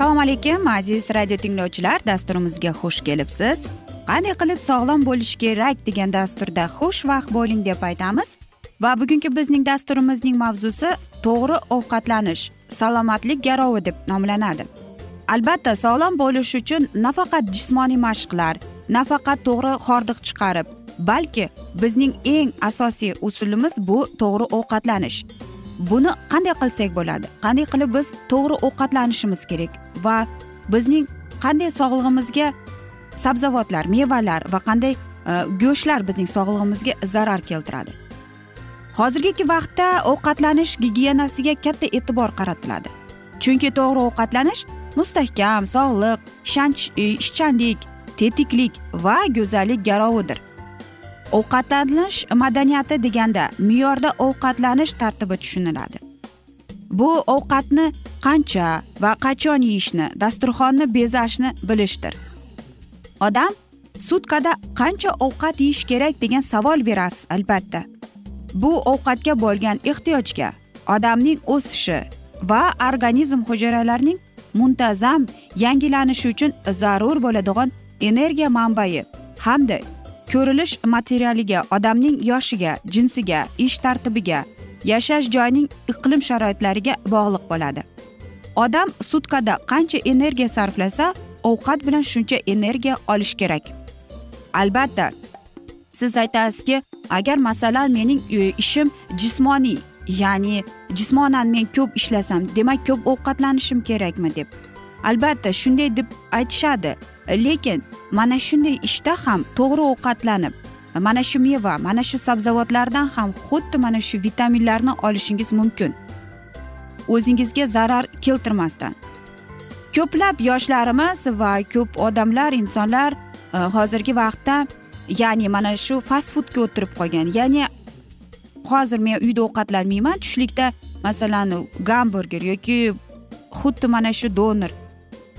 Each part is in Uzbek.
assalomu alaykum aziz radio tinglovchilar. Dasturimizga xush kelibsiz. Qanday qilib sog'lom bo'lish kerak degan dasturda xushvaqt bo'ling deb aytamiz. Va bugungi bizning dasturimizning mavzusi to'g'ri ovqatlanish salomatlik garovi deb nomlanadi. Albatta sog'lom bo'lish uchun nafaqat jismoniy mashqlar nafaqat to'g'ri hordiq chiqarib balki bizning eng asosiy usulimiz bu to'g'ri ovqatlanish. Buni qanday qilsak bo'ladi? Qanday qilib biz to'g'ri ovqatlanishimiz kerak? Va bizning qanday sog'lig'imizga sabzavotlar mevalar va qanday e, go'shtlar bizning sog'lig'imizga zarar keltiradi? Hozirgi vaqtda ovqatlanish gigiyenasiga katta e'tibor qaratiladi. Chunki to'g'ri ovqatlanish mustahkam sog'liq e, ishchanlik tetiklik va go'zallik garovidir. Ovqatlanish madaniyati deganda me'yorda ovqatlanish tartibi tushuniladi. Bu ovqatni qancha va qachon yeyishni dasturxonni bezashni bilishdir. Odam sutkada qancha ovqat yeyish kerak degan savol berasiz albatta. Bu ovqatga bo'lgan ehtiyojga odamning o'sishi va organizm hujayralarining muntazam yangilanishi uchun zarur bo'ladigan energiya manbai hamda ko'rilish materialiga odamning yoshiga jinsiga ish tartibiga yashash joyining iqlim sharoitlariga bog'liq bo'ladi. Odam sutkada qancha energiya sarflasa ovqat bilan shuncha energiya olish kerak. Albatta siz aytasizki agar masalan mening e, ishim jismoniy ya'ni jismonan men ko'p ishlasam demak ko'p ovqatlanishim kerakmi deb. Albatta shunday deb aytishadi. Lekin mana shunday ishda ham to'g'ri ovqatlanib mana shu meva mana shu sabzavotlardan ham xuddi mana shu vitaminlarni olishingiz mumkin. O'zingizga zarar keltirmasdan. Ko'plab yoshlarimiz va ko'p odamlar insonlar e, hozirgi vaqtda ya'ni mana shu fast foodga o'tirib qolgan. Ya'ni hozir men uyda ovqatlanmayman tushlikda masalan gamburger yoki xuddi mana shu doner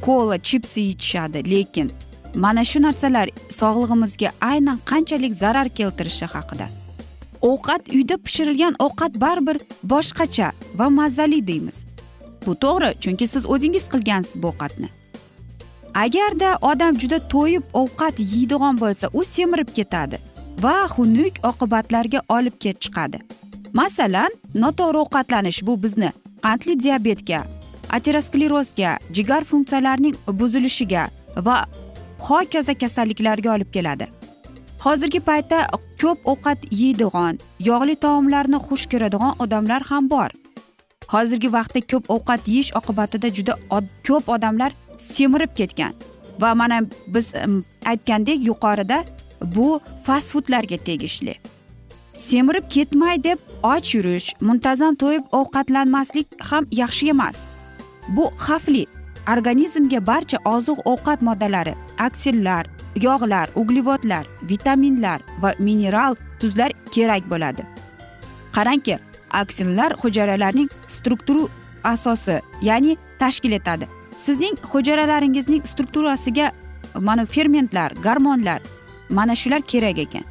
kola chipsi ichishadi lekin mana shu narsalar sog'lig'imizga aynan qanchalik zarar keltirishi haqida ovqat uyda pishirilgan ovqat baribir boshqacha va mazali deymiz bu to'g'ri chunki siz o'zingiz qilgansiz bu ovqatni agarda odam juda to'yib ovqat yeydigan bo'lsa u semirib ketadi va xunuk oqibatlarga olib kelib chiqadi masalan noto'g'ri ovqatlanish bu bizni qandli diabetga aterosklerozga jigar funksiyalarining buzilishiga va hokazo kasalliklarga olib keladi. Hozirgi paytda ko'p ovqat yeydigan yog'li taomlarni xush ko'radigan odamlar ham bor. Hozirgi vaqtda ko'p ovqat yeyish oqibatida juda ko'p odamlar semirib ketgan va mana biz aytgandek yuqorida bu fast foodlarga tegishli. Semirib ketmay deb och yurish muntazam to'yib ovqatlanmaslik ham yaxshi emas. Bu xavfli organizmga barcha oziq ovqat moddalari aksillar yog'lar uglevodlar vitaminlar va mineral tuzlar kerak bo'ladi. Qarangki aksillar hujayralarning strukturu asosi ya'ni tashkil etadi. Sizning hujayralaringizning strukturasiga mana fermentlar gormonlar mana shular kerak ekan.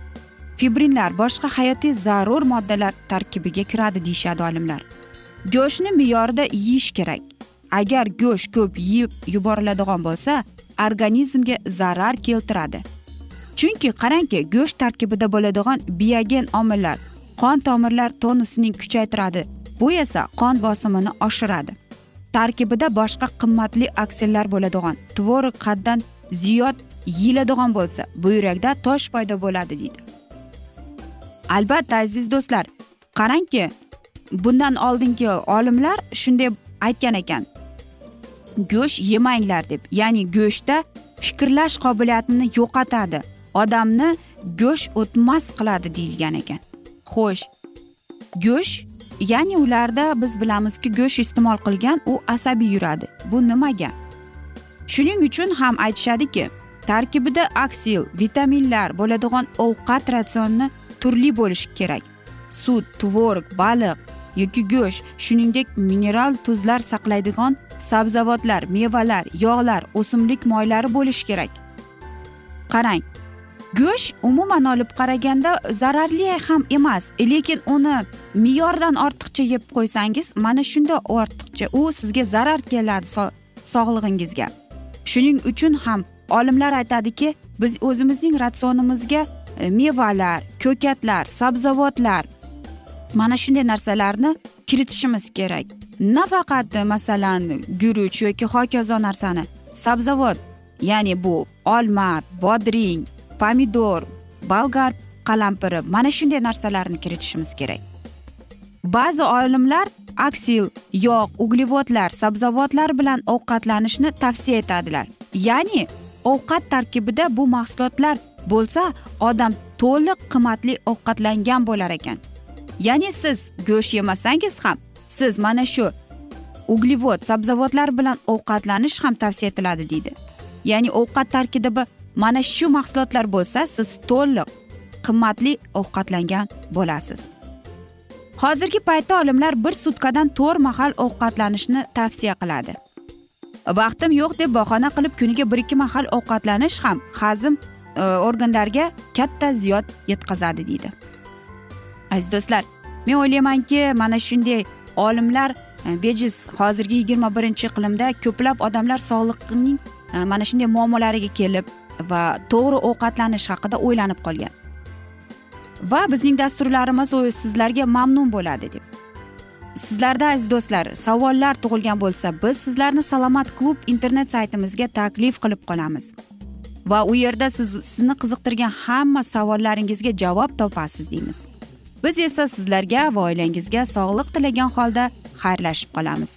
Fibrinlar boshqa hayotiy zarur moddalar tarkibiga kiradi deyishadi olimlar. Go'shtni me'yorida yeyish kerak. Agar go'sht ko'p yeb yuboriladigan bo'lsa organizmga zarar keltiradi. Chunki qarangki go'sht tarkibida bo'ladigan biogen omillar qon tomirlar tonusining kuchaytiradi. Bu esa qon bosimini oshiradi. Tarkibida boshqa qimmatli aksillar bo'ladigan tvorog qaddan ziyod yeyiladigan bo'lsa buyrakda tosh paydo bo'ladi deydi. Albatta aziz do'stlar qarangki bundan oldingi olimlar shunday aytgan ekan. Go'sht yemanglar deb ya'ni go'shtda fikrlash qobiliyatini yo'qotadi. Odamni go'sht o'tmas qiladi deyilgan ekan. Xo'sh go'sht ya'ni ularda biz bilamizki go'sht iste'mol qilgan u asabiy yuradi. Bu nimaga? Shuning uchun ham aytishadiki tarkibida aksil vitaminlar bo'ladigan ovqat ratsionni turli bo'lishi kerak. Sut tvorog baliq yoki go'sht shuningdek mineral tuzlar saqlaydigan sabzavotlar mevalar yog'lar o'simlik moylari bo'lishi kerak. Qarang go'sht umuman olib qaraganda zararli ham emas lekin uni me'yordan ortiqcha yeb qo'ysangiz mana shunda ortiqcha u sizga zarar keladi sog'lig'ingizga. Shuning uchun ham olimlar aytadiki biz o'zimizning ratsionimizga e, mevalar ko'katlar sabzavotlar mana shunday narsalarni kiritishimiz kerak. Nafaqat masalan guruch yoki hokazo narsani. Sabzavot ya'ni bu olma bodring pomidor bolgar qalampiri mana shunday narsalarni kiritishimiz kerak. Ba'zi olimlar aksil yog' uglevodlar sabzavotlar bilan ovqatlanishni tavsiya etadilar. Ya'ni ovqat tarkibida bu mahsulotlar bo'lsa odam to'liq qimmatli ovqatlangan bo'lar ekan. Ya'ni siz go'sht yemasangiz ham siz mana shu uglevod sabzavotlar bilan ovqatlanish ham tavsiya etiladi deydi. Ya'ni ovqat tarkibida mana shu mahsulotlar bo'lsa siz to'liq qimmatli ovqatlangan bo'lasiz. Hozirgi paytda olimlar bir sutkadan to'rt mahal ovqatlanishni tavsiya qiladi. Vaqtim yo'q deb bahona qilib kuniga bir ikki mahal ovqatlanish ham hazm e, organlariga katta ziyod yetkazadi deydi. Aziz do'stlar men o'ylaymanki mana shunday olimlar e, bejiz hozirgi yigirma birinchi iqlimda ko'plab odamlar sog'liqning e, mana shunday muammolariga kelib va to'g'ri ovqatlanish haqida o'ylanib qolgan. Va bizning dasturlarimiz sizlarga mamnun bo'ladi deb. Sizlarda aziz do'stlar savollar tug'ilgan bo'lsa biz sizlarni salomat klub internet saytimizga taklif qilib qolamiz. Va u yerda siz sizni qiziqtirgan hamma savollaringizga javob topasiz deymiz. Biz esa sizlarga va oilangizga sog'lik tilagan holda xayrlashib qolamiz.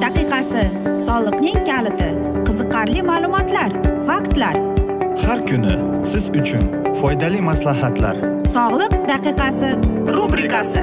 Daqiqasi soliqning kaliti qiziqarli ma'lumotlar faktlar. Har kuni siz uchun foydali maslahatlar. Sog'liq daqiqasi rubrikasi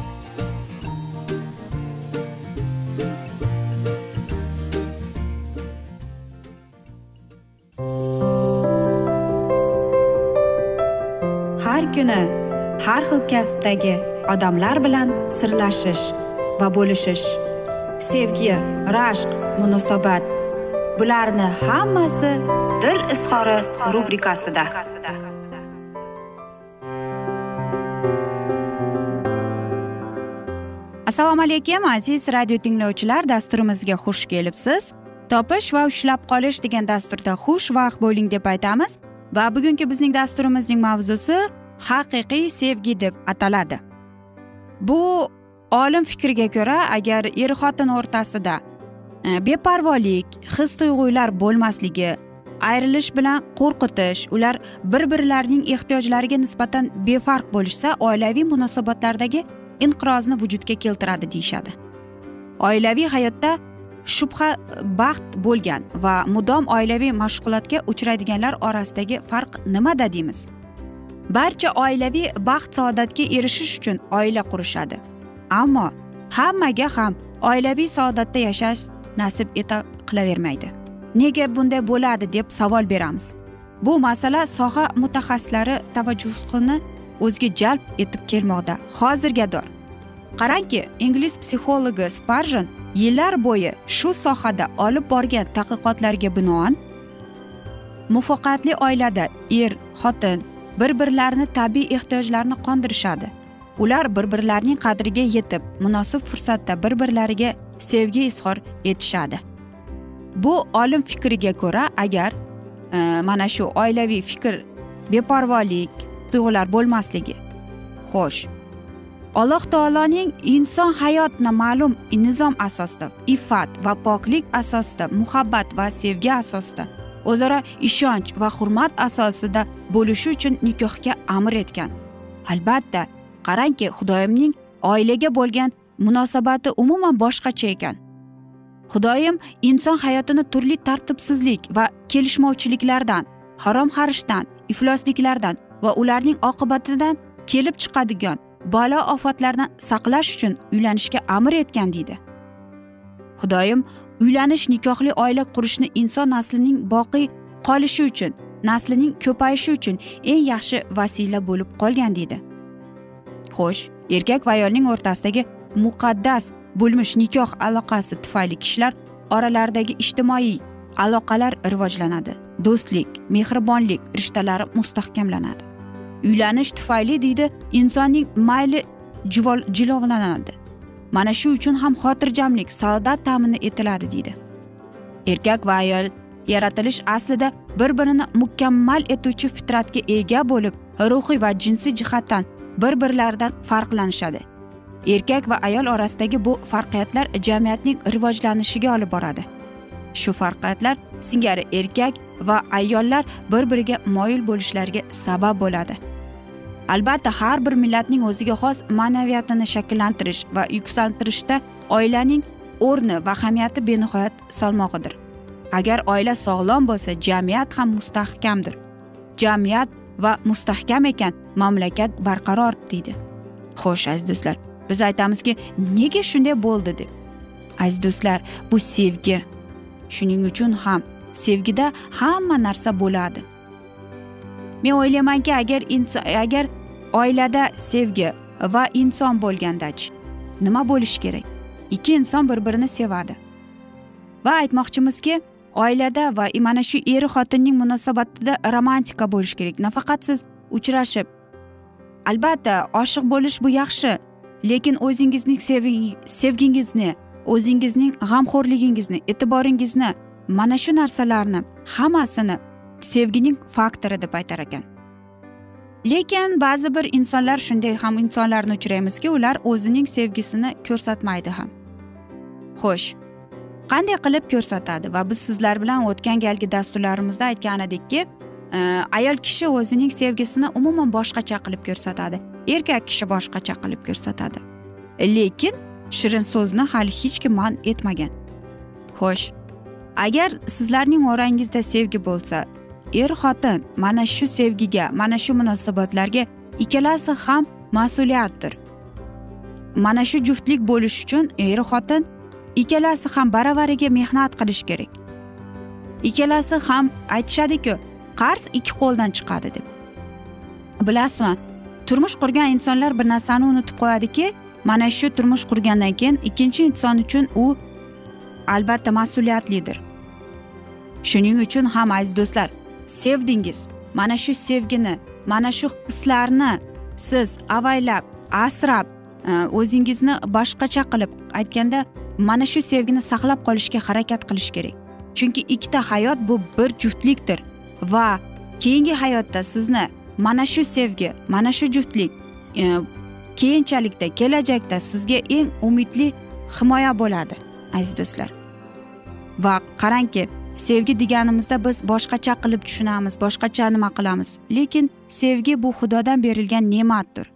Kuni har xil kasbdagi odamlar bilan sirlashish va bo'lishish sevgi rashq munosabat bularni hammasi dil izhori rubrikasida. Assalomu alaykum aziz radio tinglovchilar dasturimizga xush kelibsiz. Topish va ushlab qolish degan dasturda xush vaqt bo'ling deb aytamiz va bugungi bizning dasturimizning mavzusi haqiqiy sevgi deb ataladi. Bu olim fikriga ko'ra agar er xotin o'rtasida e, beparvolik his tuyg'ular bo'lmasligi ayrilish bilan qo'rqitish ular bir birlarining ehtiyojlariga nisbatan befarq bo'lishsa oilaviy munosabatlardagi inqirozni vujudga keltiradi deyishadi. Oilaviy hayotda shubha baxt bo'lgan va mudom oilaviy mashg'ulotga uchraydiganlar orasidagi farq nimada deymiz? Barcha oilaviy baxt saodatga erishish uchun oila qurishadi. Ammo hammaga ham oilaviy saodatda yashash nasib eta qilavermaydi. Nega bunday bo'ladi deb savol beramiz. Bu masala soha mutaxassislari tavajjuhini o'ziga jalb etib kelmoqda. Hozirga qarangki ingliz psixologi sparjan yillar bo'yi shu sohada olib borgan tadqiqotlarga binoan muvaffaqiyatli oilada er xotin bir birlarini tabiiy ehtiyojlarini qondirishadi. Ular bir birlarining qadriga yetib munosib fursatda bir birlariga sevgi izhor etishadi. Bu olim fikriga ko'ra agar e, mana shu oilaviy fikr beparvolik tuyg'ular bo'lmasligi xo'sh. Alloh taoloning inson hayotni ma'lum nizom asosida iffat va poklik asosida muhabbat va sevgi asosida o'zaro ishonch va hurmat asosida bo'lishi uchun nikohga amr etgan. Albatta qarangki xudoyimning oilaga bo'lgan munosabati umuman boshqacha ekan. Xudoyim inson hayotini turli tartibsizlik va kelishmovchiliklardan harom xarishdan iflosliklardan va ularning oqibatidan kelib chiqadigan balo ofatlardan saqlash uchun uylanishga amr etgan deydi. Xudoyim uylanish nikohli oila qurishni inson naslining boqiy qolishi uchun naslining ko'payishi uchun eng yaxshi vasila bo'lib qolgan deydi xo'sh erkak va ayolning o'rtasidagi muqaddas bo'lmish nikoh aloqasi tufayli kishilar oralaridagi ijtimoiy aloqalar rivojlanadi. Do'stlik mehribonlik rishtalari mustahkamlanadi. Uylanish tufayli deydi insonning mayli jilovlanadi. Mana shu uchun ham xotirjamlik saodat ta'mini etiladi deydi. Erkak va ayol yaratilish aslida bir birini mukammal etuvchi fitratga ega bo'lib ruhiy va jinsiy jihatdan bir birlaridan farqlanishadi. Erkak va ayol orasidagi bu farqiyatlar jamiyatning rivojlanishiga olib boradi. Shu farqiyatlar singari erkak va ayollar bir biriga moyil bo'lishlariga sabab bo'ladi. Albatta har bir millatning o'ziga xos ma'naviyatini shakllantirish va yuksaltirishda oilaning o'rni va ahamiyati benihoyat salmog'idir agar oila sog'lom bo'lsa jamiyat ham mustahkamdir. Jamiyat va mustahkam ekan mamlakat barqaror deydi. Xo'sh aziz do'stlar biz aytamizki nega shunday bo'ldi deb. Aziz do'stlar bu sevgi shuning uchun ham sevgida hamma narsa bo'ladi. Men o'ylaymanki agar inson agar oilada sevgi va inson bo'lgandachi nima bo'lishi kerak? Ikki inson bir birini sevadi. Va aytmoqchimizki oilada va mana shu er xotinning munosabatida romantika bo'lishi kerak. Nafaqat siz uchrashib. Albatta oshiq bo'lish bu yaxshi lekin o'zingizning sevgingizni o'zingizning g'amxo'rligingizni e'tiboringizni mana shu narsalarni hammasini sevgining faktori deb aytar ekan. Lekin ba'zi bir insonlar shunday ham insonlarni uchraymizki ular o'zining sevgisini ko'rsatmaydi ham. Xo'sh qanday qilib ko'rsatadi? Va biz sizlar bilan o'tgan galgi dasturlarimizda aytgan edikki e, ayol kishi o'zining sevgisini umuman boshqacha qilib ko'rsatadi. Erkak kishi boshqacha qilib ko'rsatadi. Lekin shirin so'zni hali hech kim man etmagan. Xo'sh agar sizlarning orangizda sevgi bo'lsa er xotin mana shu sevgiga mana shu munosabatlarga ikkalasi ham mas'uliyatdir. Mana shu juftlik bo'lish uchun er xotin ikkalasi ham baravariga mehnat qilish kerak. Ikkalasi ham aytishadiku qarz ikki qo'ldan chiqadi deb. Bilasizmi turmush qurgan insonlar bir narsani unutib qo'yadiki mana shu turmush qurgandan keyin ikkinchi inson uchun u albatta mas'uliyatlidir. Shuning uchun ham aziz do'stlar sevdingiz. Mana shu sevgini mana shu hislarni siz avaylab asrab e, o'zingizni boshqacha qilib aytganda mana shu sevgini saqlab qolishga harakat qilish kerak. Chunki ikkita hayot bu bir juftlikdir va keyingi hayotda sizni mana shu sevgi mana shu juftlik e, keyinchalikda kelajakda sizga eng umidli himoya bo'ladi aziz do'stlar. Va qarangki sevgi deganimizda biz boshqacha qilib tushunamiz boshqacha nima qilamiz. Lekin sevgi bu xudodan berilgan ne'matdir.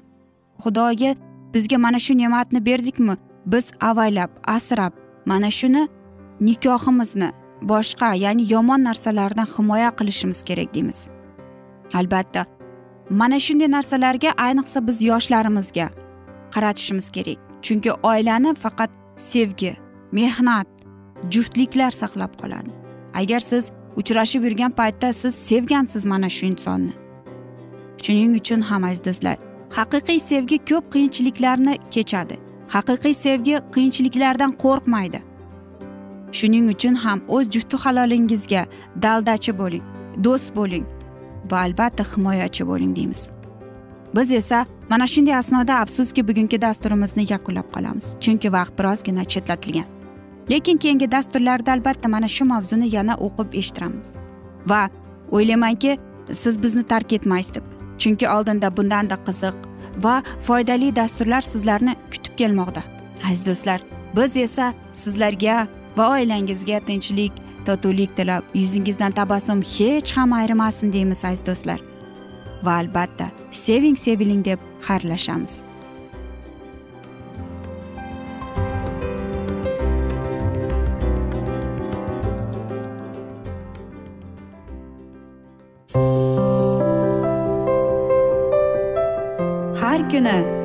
Xudoga bizga mana shu ne'matni berdikmi? Biz avaylab asrab mana shuni nikohimizni boshqa ya'ni yomon narsalardan himoya qilishimiz kerak deymiz. Albatta mana shunday narsalarga ayniqsa biz yoshlarimizga qaratishimiz kerak. Chunki oilani faqat sevgi mehnat juftliklar saqlab qoladi. Agar siz uchrashib yurgan paytda siz sevgansiz mana shu insonni. Shuning uchun ham aziz do'stlar haqiqiy sevgi ko'p qiyinchiliklarni kechadi. Haqiqiy sevgi qiyinchiliklardan qo'rqmaydi. Shuning uchun ham o'z jufti halolingizga daldachi bo'ling do'st bo'ling va albatta himoyachi bo'ling deymiz. Biz esa mana shunday asnoda afsuski bugungi dasturimizni yakunlab qolamiz chunki vaqt birozgina chetlatilgan. Lekin keyingi dasturlarda albatta mana shu mavzuni yana o'qib eshittiramiz. Va o'ylaymanki siz bizni tark etmaysiz deb chunki oldinda bundanda qiziq va foydali dasturlar sizlarni kutib kelmoqda. Aziz do'stlar biz esa sizlarga va oilangizga tinchlik totuvlik tilab yuzingizdan tabassum hech ham ayrimasin deymiz aziz do'stlar. Va albatta seving seviling deb xayrlashamiz. Har kuni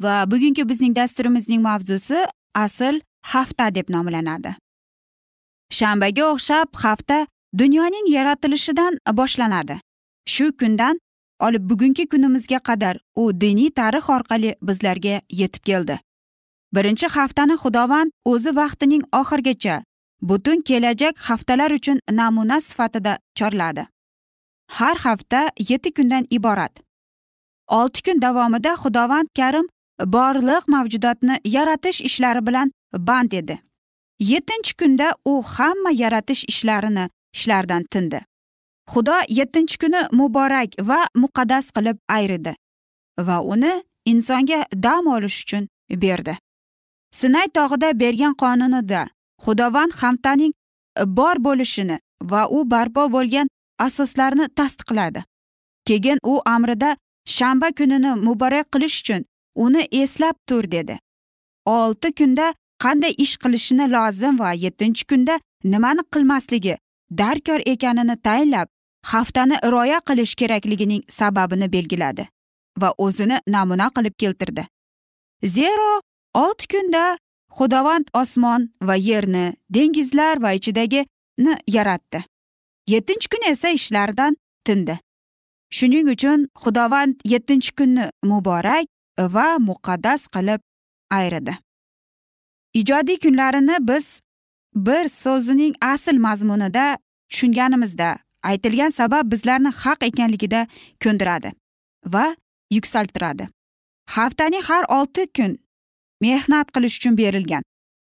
Va bugungi bizning dasturimizning mavzusi asl hafta deb nomlanadi. Shanbaga o'xshab hafta dunyoning yaratilishidan boshlanadi. Shu kundan olib bugungi kunimizga qadar u diniy tarix orqali bizlarga yetib keldi. Birinchi haftani xudovand o'zi vaqtining oxirigacha butun kelajak haftalar uchun namuna sifatida chorladi. Har hafta yetti kundan iborat. Olti kun davomida xudovand karim borliq mavjudotni yaratish ishlari bilan band edi. Yettinchi kunda u hamma yaratish ishlarini ishlardan tindi. Xudo yettinchi kuni muborak va muqaddas qilib ayridi va uni insonga dam olish uchun berdi. Sinay tog'ida bergan qonunida xudovand hamtaning bor bo'lishini va u barpo bo'lgan asoslarni tasdiqladi. Keyin u amrida shanba kunini muborak qilish uchun uni eslab tur dedi. Olti kunda qanday ish qilishini lozim va yettinchi kunda nimani qilmasligi darkor ekanini tayinlab haftani rioya qilish kerakligining sababini belgiladi va o'zini namuna qilib keltirdi. Zero olti kunda xudovand osmon va yerni dengizlar va ichidagini yaratdi. Yettinchi kun esa ishlardan tindi. Shuning uchun xudovand yettinchi kunni muborak va muqaddas qilib ayridi ijodiy kunlarini biz bir so'zining asl mazmunida tushunganimizda aytilgan sabab bizlarni haq ekanligida ko'ndiradi va yuksaltiradi. Haftaning har olti kun mehnat qilish uchun berilgan.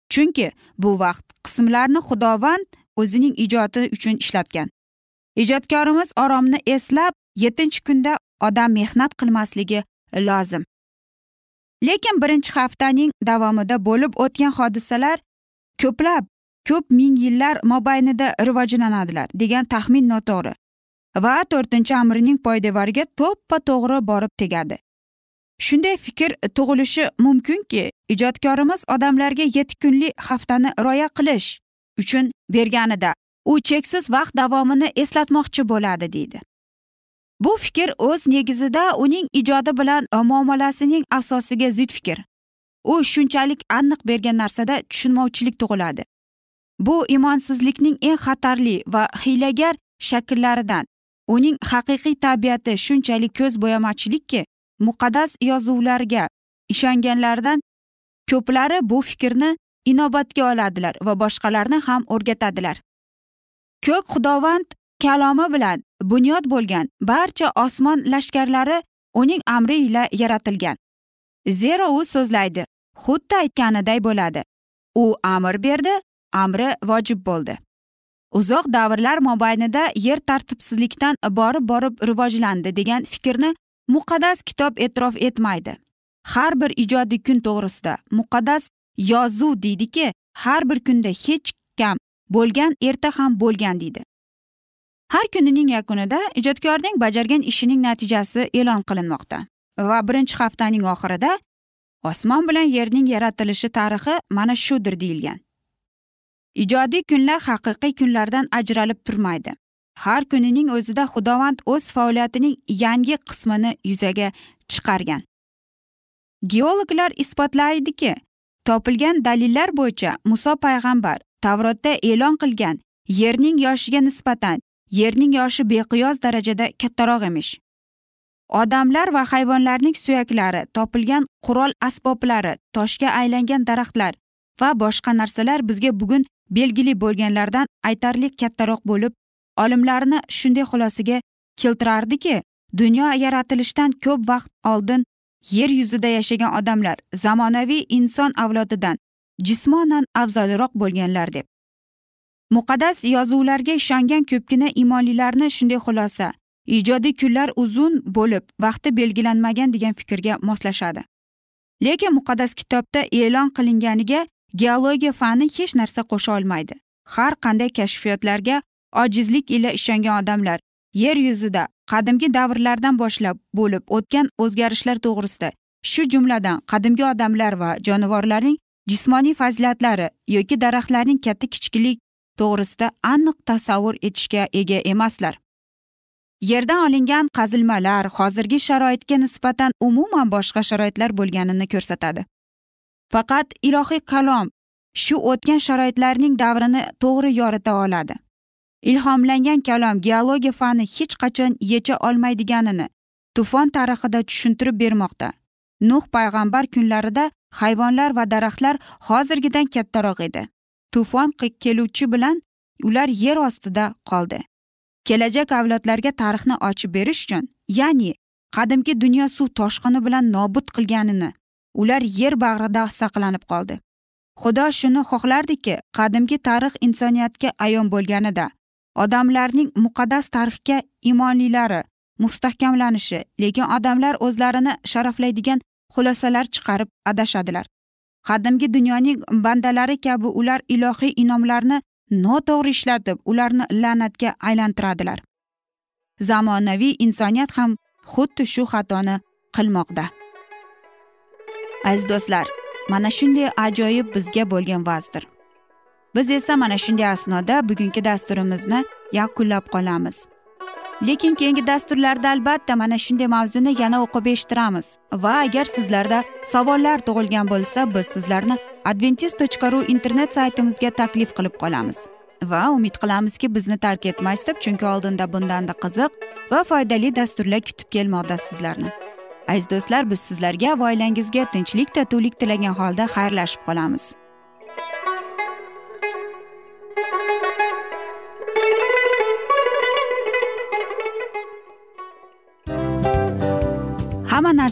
Chunki bu vaqt qismlarni xudovand o'zining ijodi uchun ishlatgan. Ijodkorimiz oromni eslab yettinchi kunda odam mehnat qilmasligi lozim. Lekin birinchi haftaning davomida bo'lib o'tgan hodisalar ko'plab ko'p ming yillar mobaynida rivojlanadilar degan taxmin noto'g'ri. Va to'rtinchi amrining poydevoriga to'ppa to'g'ri borib tegadi. Shunday fikr tug'ilishi mumkinki ijodkorimiz odamlarga yetti kunlik haftani rioya qilish uchun berganida u cheksiz vaqt davomini eslatmoqchi bo'ladi deydi. Bu fikr o'z negizida uning ijodi bilan e, muomalasining asosiga zid fikr. U shunchalik aniq bergan narsada tushunmovchilik tug'iladi. Bu imonsizlikning eng xatarli va hiylagar shakllaridan. Uning haqiqiy tabiati shunchalik ko'z bo'yamachilikki muqaddas yozuvlarga ishonganlardan ko'plari bu fikrni inobatga oladilar va boshqalarni ham o'rgatadilar. Ko'k xudovand kalomi bilan bunyod bo'lgan barcha osmon lashkarlari uning amri ila yaratilgan. Zero u so'zlaydi xuddi aytganiday bo'ladi. U amr berdi amri vojib bo'ldi. Uzoq davrlar mobaynida yer tartibsizlikdan borib borib rivojlandi degan fikrni muqaddas kitob e'tirof etmaydi. Har bir ijodiy kun to'g'risida muqaddas yozuv deydiki har bir kunda hech kam bo'lgan erta ham bo'lgan deydi. Har kunining yakunida ijodkorning bajargan ishining natijasi e'lon qilinmoqda va birinchi haftaning oxirida osmon bilan yerning yaratilishi tarixi mana shudir deyilgan. Ijodiy kunlar haqiqiy kunlardan ajralib turmaydi. Har kunining o'zida xudovand o'z faoliyatining yangi qismini yuzaga chiqargan. Geologlar isbotlaydiki topilgan dalillar bo'yicha muso payg'ambar tavrotda e'lon qilgan yerning yoshiga nisbatan yerning yoshi beqiyos darajada kattaroq emish. Odamlar va hayvonlarning suyaklari topilgan qurol asboblari toshga aylangan daraxtlar va boshqa narsalar bizga bugun belgili bo'lganlardan aytarli kattaroq bo'lib olimlarni shunday xulosaga keltirardiki dunyo yaratilishidan ko'p vaqt oldin yer yuzida yashagan odamlar zamonaviy inson avlodidan jismonan afzalroq bo'lganlar deb. Muqaddas yozuvlarga ishongan ko'pgina imonlilarni shunday xulosa ijodiy kunlar uzun bo'lib vaqti belgilanmagan degan fikrga moslashadi. Lekin muqaddas kitobda e'lon qilinganiga geologiya fani hech narsa qo'sha olmaydi. Har qanday kashfiyotlarga ojizlik ila ishongan odamlar yer yuzida qadimgi davrlardan boshlab bo'lib o'tgan o'zgarishlar to'g'risida shu jumladan qadimgi odamlar va jonivorlarning jismoniy fazilatlari yoki daraxtlarning katta kichiklik to'g'risida aniq tasavvur etishga ega emaslar. Yerdan olingan qazilmalar hozirgi sharoitga nisbatan umuman boshqa sharoitlar bo'lganini ko'rsatadi. Faqat ilohiy kalom shu o'tgan sharoitlarning davrini to'g'ri yorita oladi. Ilhomlangan kalom geologiya fani hech qachon yecha olmaydiganini tufon tarixida tushuntirib bermoqda. Nuh payg'ambar kunlarida hayvonlar va daraxtlar hozirgidan kattaroq edi. Tufon keluvchi bilan ular yer ostida qoldi. Kelajak avlodlarga tarixni ochib berish uchun ya'ni qadimki dunyo suv toshqini bilan nobud qilganini ular yer bag'rida saqlanib qoldi. Xudo shuni xohlardiki qadimgi tarix insoniyatga ayon bo'lganida odamlarning muqaddas tarixga imonlilari mustahkamlanishi lekin odamlar o'zlarini sharaflaydigan xulosalar chiqarib adashadilar. Qadimgi dunyoning bandalari kabi ular ilohiy inomlarni noto'g'ri ishlatib ularni la'natga aylantiradilar. Zamonaviy insoniyat ham xuddi shu xatoni qilmoqda. Aziz do'stlar mana shunday ajoyib bizga bo'lgan va'zdir. Biz esa mana shunday asnoda bugungi dasturimizni yakunlab qolamiz. Lekin keyingi dasturlarda albatta mana shunday mavzuni yana o'qib eshittiramiz. Va agar sizlarda savollar tug'ilgan bo'lsa biz sizlarni adventis tochka ru internet saytimizga taklif qilib qolamiz. Va umid qilamizki bizni tark etmaysiz deb chunki oldinda bundanda qiziq va foydali dasturlar kutib kelmoqda sizlarni. Aziz do'stlar biz sizlarga va oilangizga tinchlik totuvlik tilagan holda xayrlashib qolamiz.